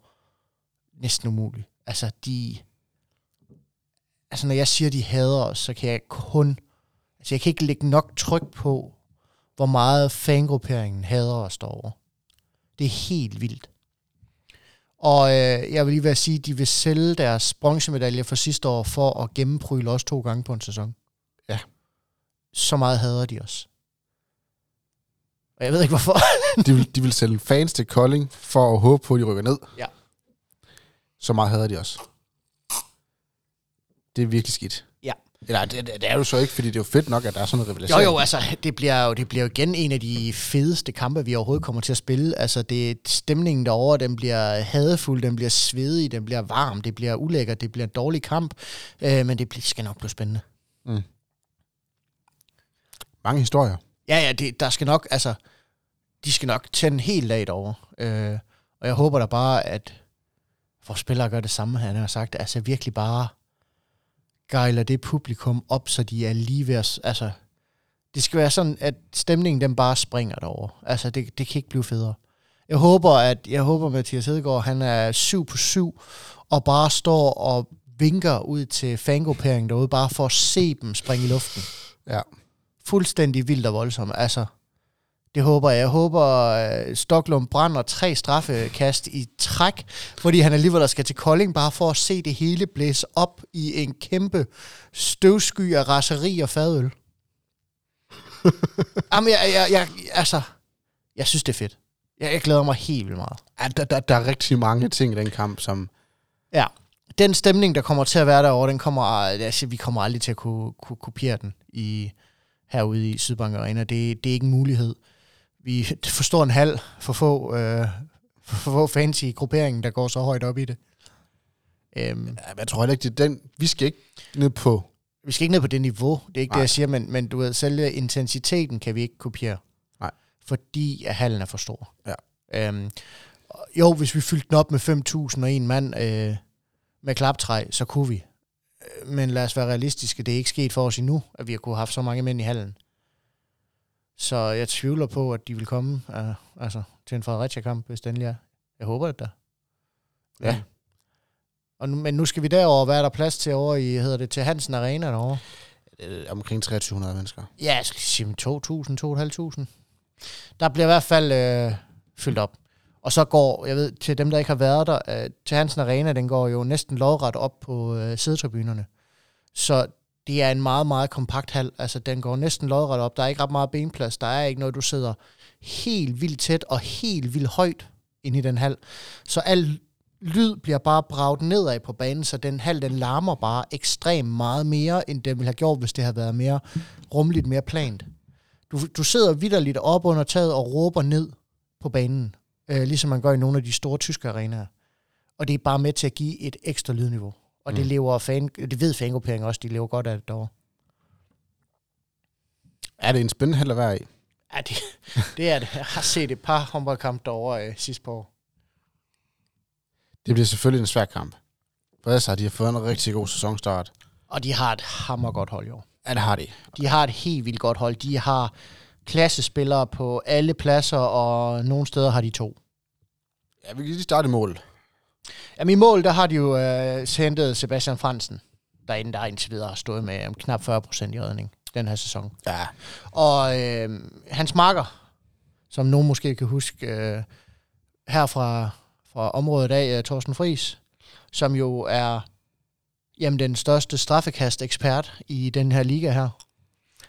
næsten umulig. Altså, de... Altså, når jeg siger, de hader os, så kan jeg kun... Altså, jeg kan ikke lægge nok tryk på, hvor meget fangrupperingen hader os derovre. Det er helt vildt. Og øh, jeg vil lige være at sige, at de vil sælge deres bronzemedalje fra sidste år for at gennempryle os to gange på en sæson. Ja. Så meget hader de os. Og jeg ved ikke, hvorfor. *laughs* De vil, de vil sælge fans til Kolding for at håbe på, at de rykker ned. Ja. Så meget hader de også. Det er virkelig skidt. Ja. Eller det, det, er jo så ikke, fordi det er jo fedt nok, at der er sådan en Jo, rivalisering. jo, altså, det bliver jo, det bliver jo igen en af de fedeste kampe, vi overhovedet kommer til at spille. Altså, det, stemningen derovre, den bliver hadefuld, den bliver svedig, den bliver varm, det bliver ulækkert, det bliver en dårlig kamp, øh, men det bliver, skal nok blive spændende. Mange historier. Ja, ja, det, der skal nok, altså, de skal nok tænde helt af derovre. Øh, og jeg håber da bare, at vores spillere gør det samme, han har sagt. Altså virkelig bare gejler det publikum op, så de er lige ved at... Altså, det skal være sådan, at stemningen den bare springer derovre. Altså, det, det kan ikke blive federe. Jeg håber, at jeg håber, Mathias Hedegaard, han er syv på syv, og bare står og vinker ud til fangrupperingen derude, bare for at se dem springe i luften Ja. fuldstændig vildt og voldsomt. Altså, det håber jeg. Jeg håber, uh, Stoklund brænder tre straffekast i træk, fordi han alligevel der skal til Kolding, bare for at se det hele blæse op i en kæmpe støvsky af raseri og fadøl. *laughs* Jamen, jeg, jeg, jeg, altså, jeg synes, det er fedt. Jeg, jeg glæder mig helt vildt meget. ja der, der, der er rigtig mange ting i den kamp, som... Ja. Den stemning, der kommer til at være derovre, den kommer, altså, vi kommer aldrig til at kunne, kunne kopiere den i, herude i Sydbank Arena. Det, det er ikke en mulighed. Vi forstår en halv for få, øh, for få fans i grupperingen, der går så højt op i det. Øhm, Ja, jeg tror heller ikke, det er den... Vi skal ikke ned på... vi skal ikke ned på det niveau, det er ikke Nej. det, jeg siger, men, men du ved, selve intensiteten kan vi ikke kopiere. Nej. Fordi at hallen er for stor. Ja. Øhm, jo, hvis vi fyldte den op med 5.000 og en mand øh, med klaptræ, så kunne vi. Øh, Men lad os være realistiske, det er ikke sket for os endnu, at vi har kunne have haft så mange mænd i hallen. Så jeg tvivler på, at de vil komme øh, altså, til en Fredericia-kamp, hvis endelig er. Jeg håber det da. Ja. Men- Og nu, men nu skal vi derover. Hvad er der plads til over i, hedder det, til Hansen Arena derovre? Øh, omkring 2300 mennesker. Ja, jeg skal sige 2.000, 2.500. Der bliver i hvert fald øh, fyldt op. Og så går, jeg ved, til dem, der ikke har været der, øh, til Hansen Arena, den går jo næsten lodret op på øh, sædetribunerne. Så det er en meget, meget kompakt hal. Altså, den går næsten lodret op. Der er ikke ret meget benplads. Der er ikke noget, du sidder helt vildt tæt og helt vildt højt inde i den hal. Så al lyd bliver bare braget nedad på banen, så den hal, den larmer bare ekstremt meget mere, end den ville have gjort, hvis det havde været mere rumligt, mere plant. Du, du sidder vidderligt op under taget og råber ned på banen, øh, ligesom man gør i nogle af de store tyske arenaer. Og det er bare med til at give et ekstra lydniveau. Og det Mm. lever fan, det ved fangrupperingen også, de lever godt af det derovre. Er det en spændende held at være i? Ja, det, det er det. Jeg har set et par håndboldkampe derovre øh, sidste par år. Det bliver selvfølgelig en svær kamp. For har de fået en rigtig god sæsonstart. Og de har et hammergodt hold i år. Ja, det har de. De har et helt vildt godt hold. De har klassespillere på alle pladser, og nogle steder har de to. Ja, vi kan lige starte i mål. Jamen i mål, der har de jo øh, hentet Sebastian Fransen, derinde, der indtil videre har stået med um, knap 40 procent i redning den her sæson. Ja, Og øh, hans marker, som nogen måske kan huske, øh, her fra, fra området af, øh, Thorsten Friis, som jo er Jamen, den største straffekast-ekspert i den her liga her.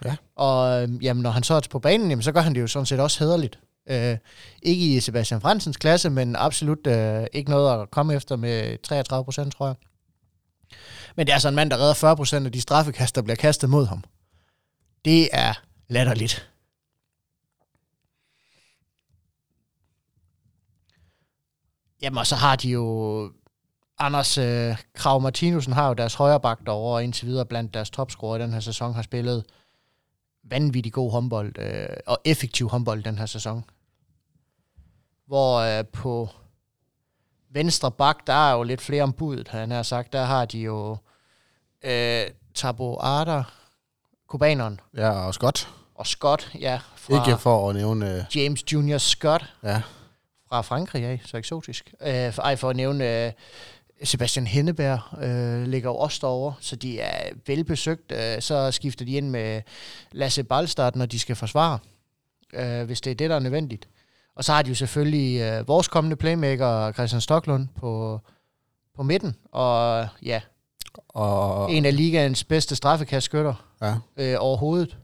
Ja. Og øhm, jamen, når han så er på banen, jamen, så gør han det jo sådan set også hederligt. Øh, ikke i Sebastian Fransens klasse, men absolut øh, ikke noget at komme efter med 33 procent, tror jeg. Men det er altså en mand, der redder 40 procent af de straffekast, der bliver kastet mod ham. Det er latterligt. Jamen, og så har de jo... Anders øh, Krav Martinussen har jo deres højre derovre, og indtil videre blandt deres topscorer i den her sæson har spillet vanvittig god håndbold, øh, og effektiv håndbold den her sæson. Hvor øh, på venstre bak, der er jo lidt flere om budet, han har sagt. Der har de jo øh, Tabo Arda, kubaneren, Ja, og Scott. og Scott, ja, fra Ikke for at nævne... Øh, James Junior Scott ja, fra Frankrig af, så eksotisk. Øh, for, ej, for at nævne øh, Sebastian Henneberg øh, ligger jo også derovre, så de er velbesøgt. Øh, så skifter de ind med Lasse Ballstad, når de skal forsvare, øh, hvis det er det, der er nødvendigt. Og så har de jo selvfølgelig øh, vores kommende playmaker, Christian Stoklund, på, på midten. Og ja, og... en af ligaens bedste straffekastskytter Ja, øh, overhovedet.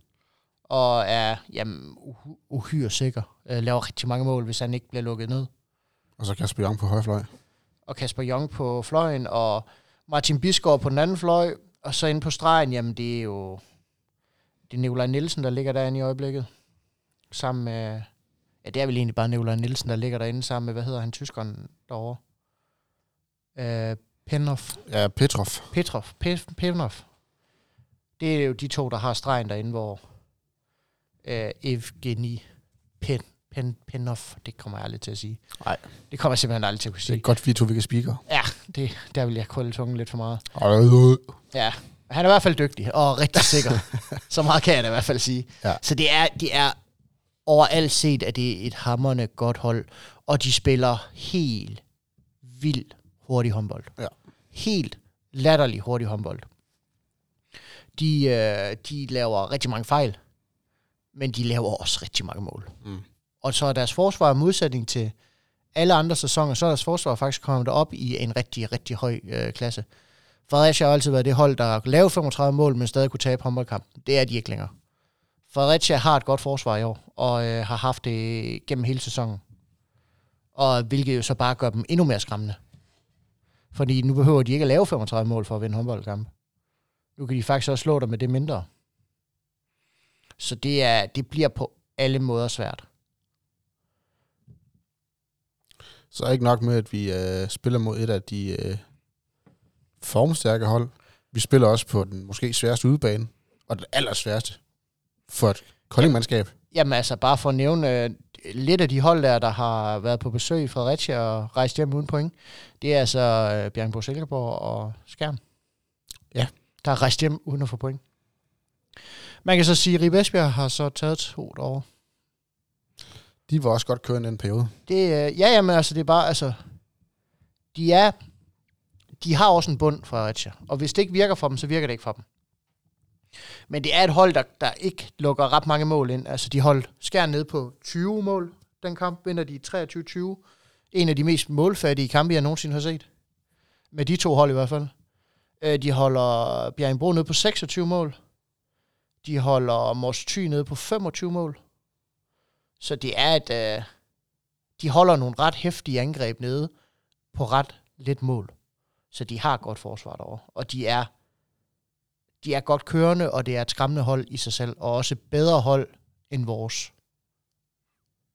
Og er jamen, uhy- uhyre sikker. Øh, laver rigtig mange mål, hvis han ikke bliver lukket ned. og så Kasper Young på højre fløj. og Kasper Jong på fløjen, og Martin Bisgaard på den anden fløj, og så inde på stregen, jamen det er jo det er Nikolaj Nielsen, der ligger derinde i øjeblikket. Sammen med, ja det er vel egentlig bare Nikolaj Nielsen, der ligger derinde sammen med, hvad hedder han, tyskeren derovre? Øh, Penhoff. Ja, Petrov. Petrov. Pe- Penhoff. Det er jo de to, der har stregen derinde, hvor øh, Evgeni Pen, Pen, Penhoff, det kommer jeg aldrig til at sige. Nej. Det kommer jeg simpelthen aldrig til at kunne Det sige. er godt, vi to vi kan speaker. Ja, det, der vil jeg krølle tungen lidt for meget. Ja, han er i hvert fald dygtig og rigtig sikker. *laughs* så meget kan jeg da i hvert fald sige. Ja. Så det er, det er overalt set, at det er et hammerne godt hold, og de spiller helt vildt hurtig håndbold. Ja. Helt latterlig hurtig håndbold. De, øh, de laver rigtig mange fejl, men de laver også rigtig mange mål. Mm. Og så er deres forsvar i modsætning til alle andre sæsoner, så er deres forsvar faktisk kommet op i en rigtig, rigtig høj øh, klasse. Fredericia har altid været det hold, der lavede 35 mål, men stadig kunne tabe håndboldkampen. Det er de ikke længere. Fredericia har et godt forsvar i år, og øh, har haft det gennem hele sæsonen. Og hvilket jo så bare gør dem endnu mere skræmmende. Fordi nu behøver de ikke at lave 35 mål for at vinde håndboldkamp. Nu kan de faktisk også slå dig med det mindre. Så det, er, det bliver på alle måder svært. Så ikke nok med, at vi øh, spiller mod et af de øh, formstærke hold. Vi spiller også på den måske sværeste udebane, og den allersværeste for et koldingmandskab. Jamen altså, bare for at nævne øh, lidt af de hold der, der har været på besøg i Fredericia og rejst hjem uden point, det er altså øh, Bjergenborg Silkeborg og Skjern. Ja. Der har rejst hjem uden at få point. Man kan så sige, at Ribe Esbjerg har så taget to år. De var også godt kørende den periode. Det, øh, ja, jamen altså, det er bare, altså, de er, de har også en bund fra Fredericia, og hvis det ikke virker for dem, så virker det ikke for dem. Men det er et hold, der, der ikke lukker ret mange mål ind. Altså, de holdt skær ned på 20 mål. Den kamp vinder de 23-20. En af de mest målfattige kampe, jeg nogensinde har set. Med de to hold i hvert fald. Øh, De holder Bjergenbro ned på 26 mål. De holder Mors Thy ned på 25 mål. Så det er et... Øh, de holder nogle ret hæftige angreb nede på ret lidt mål. Så de har godt forsvar derovre. Og de er, de er godt kørende, og det er et skræmmende hold i sig selv, og også bedre hold end vores.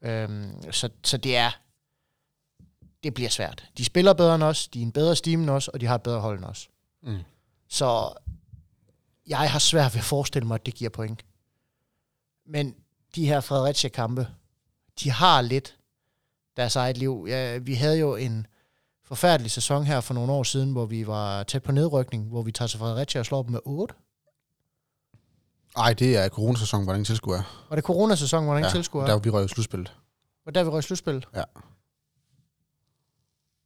Øhm, så, så det er, det bliver svært. De spiller bedre end os, de er en bedre steam end os, og de har et bedre hold end os. Mm. Så jeg har svært ved at forestille mig, at det giver point. Men de her Fredericia-kampe, de har lidt deres eget liv. Ja, vi havde jo en forfærdelig sæson her for nogle år siden, hvor vi var tæt på nedrykning, hvor vi tager til Fredericia og slår dem med 8. Ej, det er coronasæson, hvor der ingen tilskuer er. Var det coronasæson, hvor der ingen Ja, tilskuer Der er? var vi røg i slutspillet. Og der vi røg i slutspillet? Ja. ja.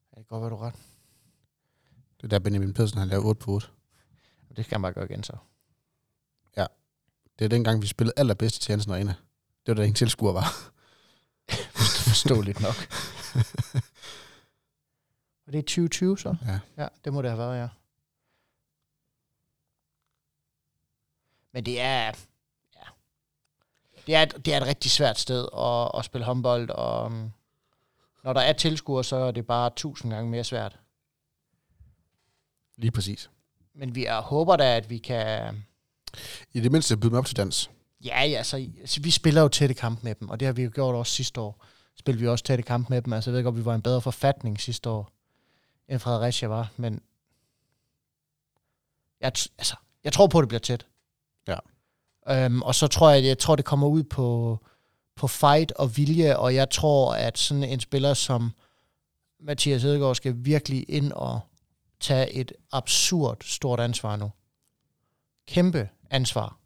Det kan godt være, du ret. Det er der Benjamin Pedersen, han lavede 8 på 8. Det skal han bare gøre igen så. Det er dengang, vi spillede allerbedst til Hansen Arena. Det var der ingen tilskuer var. *laughs* Forståeligt nok. *laughs* Det er 2020 så? Ja. Ja, det må det have været, ja. Men det er, ja, det er, et, det er et rigtig svært sted at, at spille håndbold, og um, når der er tilskuere, så er det bare tusind gange mere svært. Lige præcis. Men vi er, håber da, at vi kan... I det mindste byde dem op til dans. Ja, ja, altså, altså, vi spiller jo tætte kamp med dem, og det har vi jo gjort også sidste år. Spillede vi også tætte kamp med dem. Altså, jeg ved godt, vi var en bedre forfatning sidste år, end Fredericia var, men jeg, altså, jeg tror på, at det bliver tæt. Ja. Øhm, og så tror jeg, jeg tror, det kommer ud på, på fight og vilje, og jeg tror, at sådan en spiller som Mathias Hedegaard skal virkelig ind og tage et absurd stort ansvar nu. Kæmpe ansvar.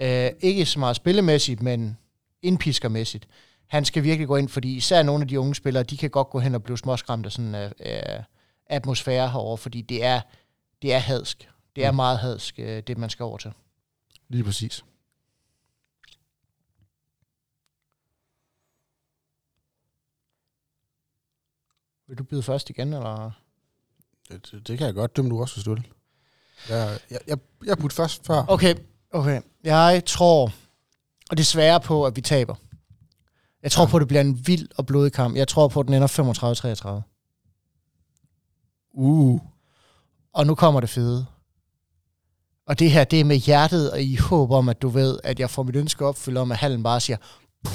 Øh, ikke så meget spillemæssigt, men indpiskermæssigt. Han skal virkelig gå ind, fordi især nogle af de unge spillere, de kan godt gå hen og blive småskræmt af sådan en uh, atmosfære herover, fordi det er, det er hadsk. Det er Mm. meget hadsk, uh, det man skal over til. Lige præcis. Vil du byde først igen, eller? Det, det, det kan jeg godt. Dømme du også, vil. Jeg, jeg, jeg, jeg putte først før. Okay, okay. Jeg tror, og det sværere på, at vi taber. Jeg tror Ja. på, at det bliver en vild og blodig kamp. Jeg tror på, at den ender 35-33. Uh. Og nu kommer det fede. Og det her, det er med hjertet og i håb om, at du ved, at jeg får mit ønske opfyldt om, at hallen bare siger, "Puh."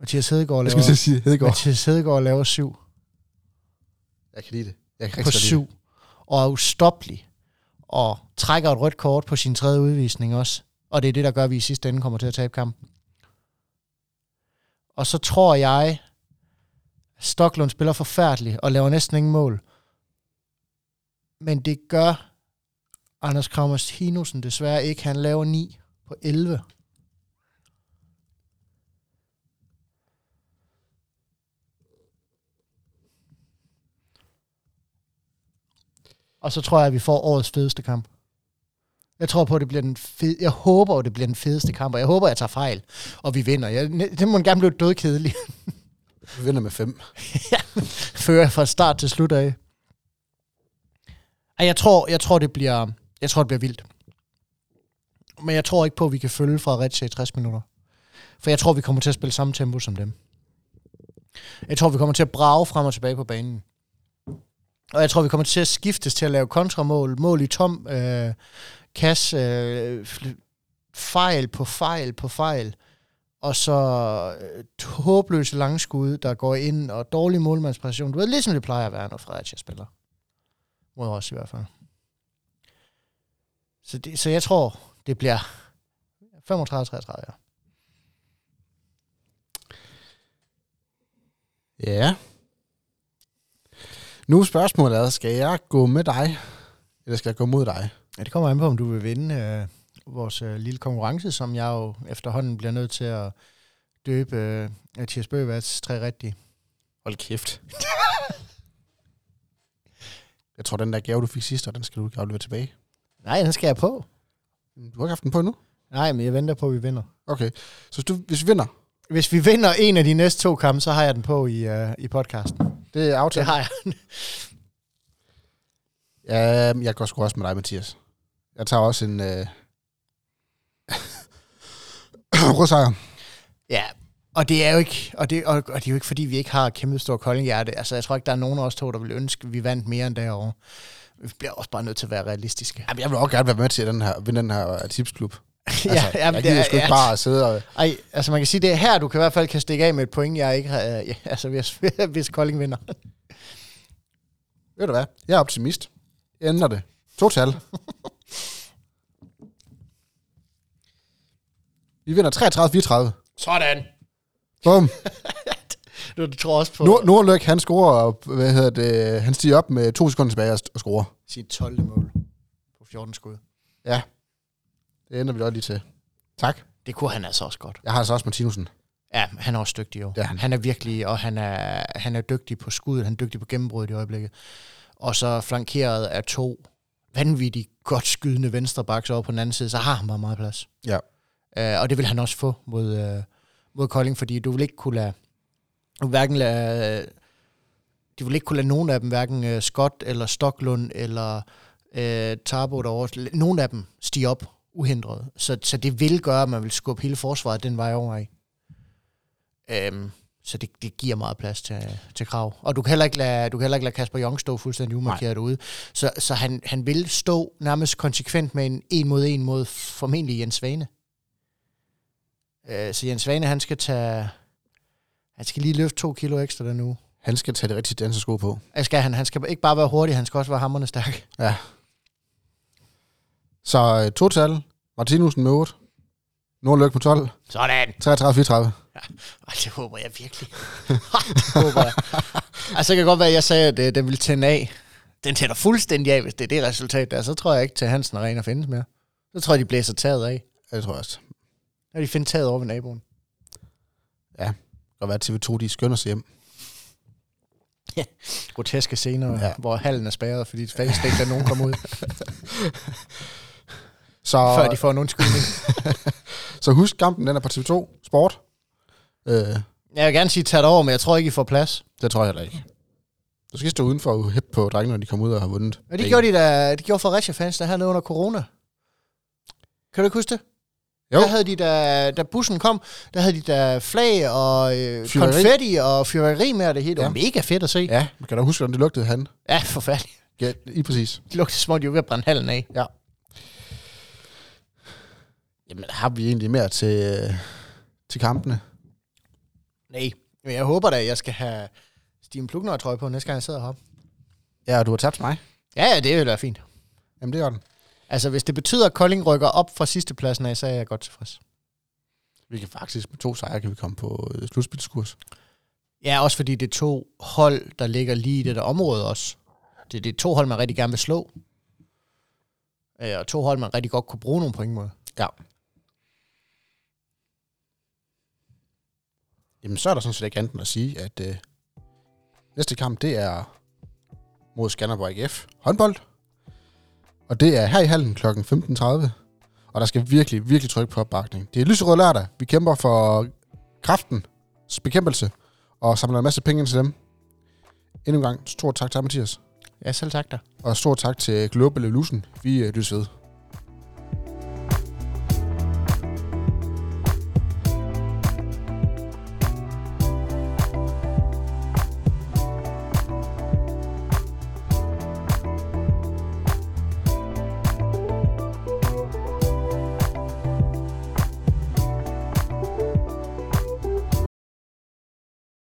Mathias Hedegaard Jeg laver, at sige Hedegaard. Mathias Hedegaard laver syv Jeg kan lide det. Jeg kan på syv, og er ustoppelig, og trækker et rødt kort på sin tredje udvisning også. Og det er det, der gør, at vi i sidste ende kommer til at tabe kampen. Og så tror jeg, Stoklund spiller forfærdeligt og laver næsten ingen mål. Men det gør Anders Kramers Hinusen desværre ikke. Han laver 9 på 11. Og så tror jeg, at vi får årets fedeste kamp. Jeg tror på, at det bliver den fed... Jeg håber, at det bliver den fedeste kamp, og jeg håber, at jeg tager fejl, og vi vinder. Jeg, det må gerne blive dødkedeligt. Vi vinder med fem. *laughs* Fører fra start til slut af. Jeg tror, jeg tror, det bliver, jeg tror, det bliver vildt. Men jeg tror ikke på, at vi kan følge Fredericia i 60 minutter. For jeg tror, vi kommer til at spille samme tempo som dem. Jeg tror, vi kommer til at brage frem og tilbage på banen. Og jeg tror, vi kommer til at skiftes til at lave kontramål, mål i tom øh, kasse, øh, fejl på fejl på fejl, og så øh, håbløse langskud, der går ind, og dårlig målmandspræcision. Du ved, ligesom det plejer at være, når Fredericia spiller. Mod os i hvert fald. Så, det, så jeg tror, det bliver 35-33, ja. Ja. Nu er spørgsmålet er, skal jeg gå med dig, eller skal jeg gå mod dig? Ja, det kommer an på, om du vil vinde øh, vores øh, lille konkurrence, som jeg jo efterhånden bliver nødt til at døbe øh, Mathias Bøgevats tre rigtige. Hold kæft. jeg tror, den der gave, du fik sidst, og den skal du ikke aflevere tilbage. Nej, den skal jeg på. Du har ikke haft den på endnu? Nej, men jeg venter på, at vi vinder. Okay. Så hvis, du, hvis vi vinder, Hvis vi vinder en af de næste to kampe, så har jeg den på i, øh, i podcasten. det er Det aftalt. har jeg. Ja, jeg går sgu også med dig, Mathias. Jeg tager også en... Øh... *coughs* Rød sejr. Ja, og det er jo ikke, og det, og, og det er jo ikke fordi, vi ikke har kæmpe stort koldinghjerte. Altså, jeg tror ikke, der er nogen af os to, der vil ønske, at vi vandt mere end derovre. Vi bliver også bare nødt til at være realistiske. Jamen, jeg vil også gerne være med til den her, vinde den her øh, tipsklub. *laughs* ja, Altså, jamen, jeg gider er- sgu ikke ja. bare sidde og... Ej, altså man kan sige, det er her, du kan i hvert fald kan stikke af med et point, jeg ikke har, øh, *laughs* ja, altså hvis, *laughs* hvis Kolding vinder. Ved du hvad? Jeg er optimist. Jeg ændrer det. Total. Vi vinder 33-34. Sådan. Bum. Du, tror også på Nord- Nordløk, han scorer, og, hvad hedder det, han stiger op med to sekunder tilbage og, scorer. sit 12. mål på 14 skud. Det ender vi også lige til. Tak. Det kunne han altså også godt. Jeg har altså også Martinussen. Ja, han er også dygtig jo. Er han. han er virkelig, og han er, han er dygtig på skuddet, han er dygtig på gennembruddet i øjeblikket. Og så flankeret af to vanvittigt godt skydende venstrebacks over på den anden side, så har han bare meget plads. Ja. Uh, og det vil han også få mod, uh, mod Kolding, fordi du vil ikke kunne lade, du vil hverken lade, de vil ikke kunne lade nogen af dem, hverken uh, Scott eller Stoklund eller uh, Tarbo derovre, nogen af dem stige op uhindret. Så, så det vil gøre, at man vil skubbe hele forsvaret den vej over i. Øhm, så det, det giver meget plads til, til krav. Og du kan heller ikke lade, du kan heller ikke lade Kasper Jong stå fuldstændig umarkeret ude. Så, så han, han vil stå nærmest konsekvent med en en mod en mod formentlig Jens Svane. Øh, så Jens Svane, han skal tage... Han skal lige løfte to kilo ekstra den uge. Han skal tage det rigtige dansesko på. Det skal han. Han skal ikke bare være hurtig, han skal også være hammerne stærk. Ja. Så øh, total. Martinussen med 8. Nordløk på 12. Sådan. 33-34. Ej, det håber jeg virkelig. det håber jeg. Altså, det kan godt være, at jeg sagde, at øh, den ville tænde af. Den tænder fuldstændig af, hvis det er det resultat der. Så tror jeg ikke, til Hansen Arena findes mere. Så tror jeg, de blæser taget af. Ja, det tror jeg også. Og de finder taget over ved naboen. Det kan være, at TV2 de skynder sig hjem. Groteske scener, Ja. ja. hvor hallen er spærret, fordi det faktisk ikke, at nogen kommer ud, *laughs* Så, før de får en undskyldning. *laughs* så husk kampen, den er på TV2 Sport. Øh, Jeg vil gerne sige, tag det over, men jeg tror ikke, I får plads. det tror jeg heller ikke. Du skal stå udenfor og hæppe på drengene, når de kommer ud og har vundet. Og det gjorde de da, det gjorde Fredericia fans der hernede under corona. Kan du ikke huske det? Jo. Der havde de da, da bussen kom, der havde de da flag og øh, konfetti og fyrværkeri med og det hele. Det var Ja. mega fedt at se. Ja, man kan da huske, hvordan det lugtede han. Ja, forfærdeligt. Ja, lige præcis. Det lugtede som om, de var ved at brænde hallen af. Jamen, har vi egentlig mere til, øh, til kampene? Nej. Men jeg håber da, at jeg skal have Steven Plugner trøje på, næste gang jeg sidder heroppe. Ja, og du har tabt mig. Ja, ja, det vil være fint. Jamen, det gør den. Altså, hvis det betyder, at Kolding rykker op fra sidste pladsen af, så er jeg godt tilfreds. Vi kan faktisk med to sejre, kan vi komme på øh, slutspilskurs. Ja, også fordi det er to hold, der ligger lige i det der område også. Det, det er to hold, man rigtig gerne vil slå. Øh, Og to hold, man rigtig godt kunne bruge nogle point mod. Ja. Jamen, så er der sådan set ikke andet end at sige, at øh, næste kamp, det er mod Skanderborg AGF håndbold. Og det er her i hallen kl. 15.30. Og der skal virkelig, virkelig trykke på opbakning. Det er lyserød lørdag. Vi kæmper for kraftens bekæmpelse og samler en masse penge ind til dem. Endnu en gang, stort tak til Mathias. Ja, selv tak dig. Og stort tak til Global Illusion. Vi øh, lyttes ved.